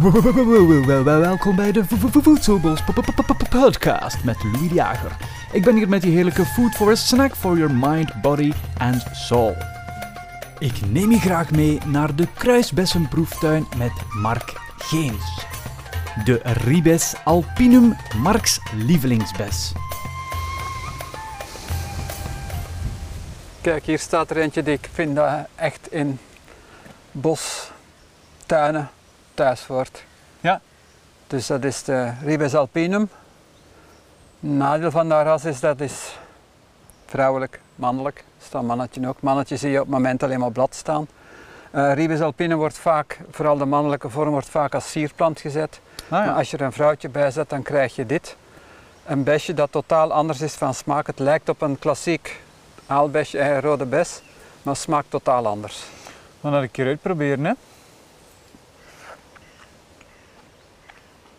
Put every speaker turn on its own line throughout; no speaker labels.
Welkom bij de Voedselbos podcast met Louis Jager. Ik ben hier met die heerlijke food for a snack for your mind, body and soul. Ik neem je graag mee naar de kruisbessenproeftuin met Mark Geens. De Ribes alpinum Marks lievelingsbes.
Kijk, hier staat er eentje die ik vind dat echt in bostuinen thuis hoort.
Ja.
Dus dat is de Ribes alpinum. Nadeel van dat ras is dat is vrouwelijk, mannelijk. Staat mannetje ook. Mannetje zie je op het moment alleen maar blad staan. Uh, Ribes alpinum wordt vaak, vooral de mannelijke vorm, wordt vaak als sierplant gezet.
Ah, ja.
Maar als je er een vrouwtje bij zet, dan krijg je dit. Een besje dat totaal anders is van smaak. Het lijkt op een klassiek aalbesje, eh, rode bes, maar smaakt totaal anders.
Dan dat een keer uitproberen, hè.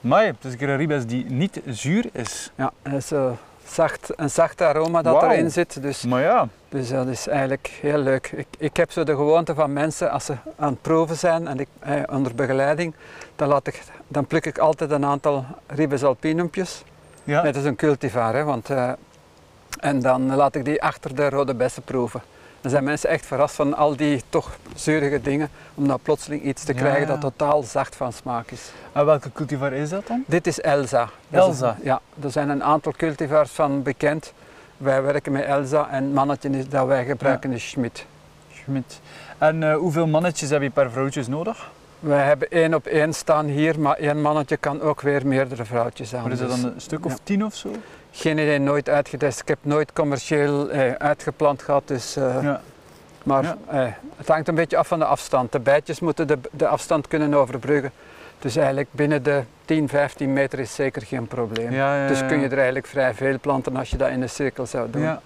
Maar het is een ribes die niet zuur is.
Ja, het is eh, zacht, een zacht aroma dat erin zit. Dus,
Maar ja,
dus dat is eigenlijk heel leuk. Ik, ik heb zo de gewoonte van mensen, als ze aan het proeven zijn en ik, eh, onder begeleiding, dan, laat ik, dan pluk ik altijd een aantal ribes alpinumpjes.
ja.
Net als een cultivar, hè, want, eh, en dan laat ik die achter de rode bessen proeven. Dan zijn mensen echt verrast van al die toch zeurige dingen, om dan plotseling iets te krijgen
ja.
dat totaal zacht van smaak is.
En welke cultivar is dat dan?
Dit is Elsa. Dat is-
Elsa?
ja, er zijn een aantal cultivars van bekend. Wij werken met Elsa en het mannetje dat wij gebruiken is Schmidt.
Schmidt. En eh, hoeveel mannetjes heb je per vrouwtjes nodig?
Wij hebben één op één staan hier, maar één mannetje kan ook weer meerdere vrouwtjes aan.
Wat is dat
Dus
dan, een stuk of
ja.
tien of zo?
Geen idee, nooit uitgetest. Ik heb nooit commercieel eh, uitgeplant gehad, dus... eh,
Ja.
Maar
Ja.
eh, het hangt een beetje af van de afstand. De bijtjes moeten de, de afstand kunnen overbruggen. Dus eigenlijk binnen de 10, 15 meter is zeker geen probleem.
Ja,
Dus kun je er eigenlijk vrij veel planten als je dat in een cirkel zou doen.
Ja.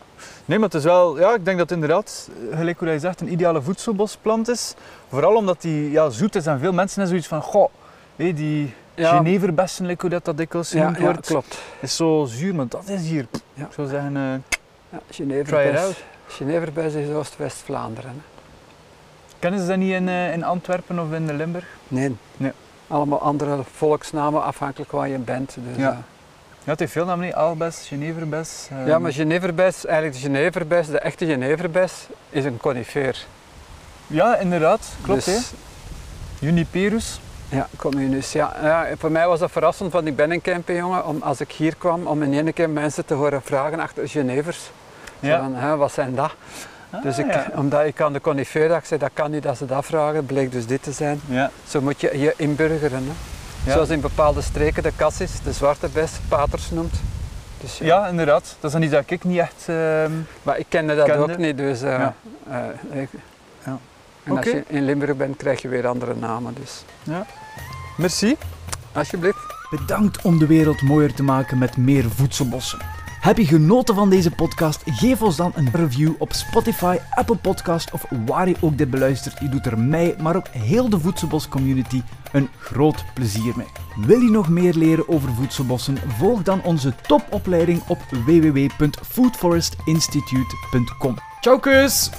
Nee, maar het is wel, ja, ik denk dat het inderdaad, gelijk hoe je zegt, een ideale voedselbosplant is. Vooral omdat die ja, zoet is en veel mensen hebben zoiets van, goh, hé, die
Ja.
Geneverbessen, like hoe dat, dat dikwijls
Ja,
genoemd
ja,
wordt,
klopt.
is zo zuur, maar dat is hier.
Ja.
Ik zou zeggen, eh
Ja,
try it
Geneverbes.
out.
Geneverbes is Oost-West-Vlaanderen.
Kennen ze dat niet in, eh, in Antwerpen of in Limburg?
Nee.
Nee.
Allemaal andere volksnamen afhankelijk waar je bent. Dus,
Ja.
eh,
Ja, het heeft veel namen, niet? Aalbes, Geneverbes.
ja, maar Geneverbes, eigenlijk de Geneverbes, de echte Geneverbes, is een conifeer.
Ja, inderdaad, klopt
Dus.
Juniperus.
Ja, communus. Ja, ja, voor mij was dat verrassend, want ik ben een campingjongen. Om, als ik hier kwam, om in één keer mensen te horen vragen achter Genevers.
Ja.
Van, hè, wat zijn dat?
Ah,
dus ik,
ja.
omdat ik aan de conifeer dacht, zei, dat kan niet dat ze dat vragen, bleek dus dit te zijn.
Ja.
Zo moet je je inburgeren. Hè.
Ja.
Zoals in bepaalde streken de cassis, de zwarte bes, paters noemt. Dus, ja.
ja, inderdaad. Dat is dan iets dat ik niet echt... ehm,
Maar ik kende dat
Kende.
ook niet, dus... eh,
Ja.
eh, ik-
Ja.
En als
Oké.
je in Limburg bent, krijg je weer andere namen. Dus.
Merci.
Alsjeblieft.
Bedankt om de wereld mooier te maken met meer voedselbossen. Heb je genoten van deze podcast? Geef ons dan een review op Spotify, Apple Podcast of waar je ook dit beluistert. Je doet er mij, maar ook heel de voedselbos community een groot plezier mee. Wil je nog meer leren over voedselbossen? Volg dan onze topopleiding op www.foodforestinstitute.com. Ciao kus!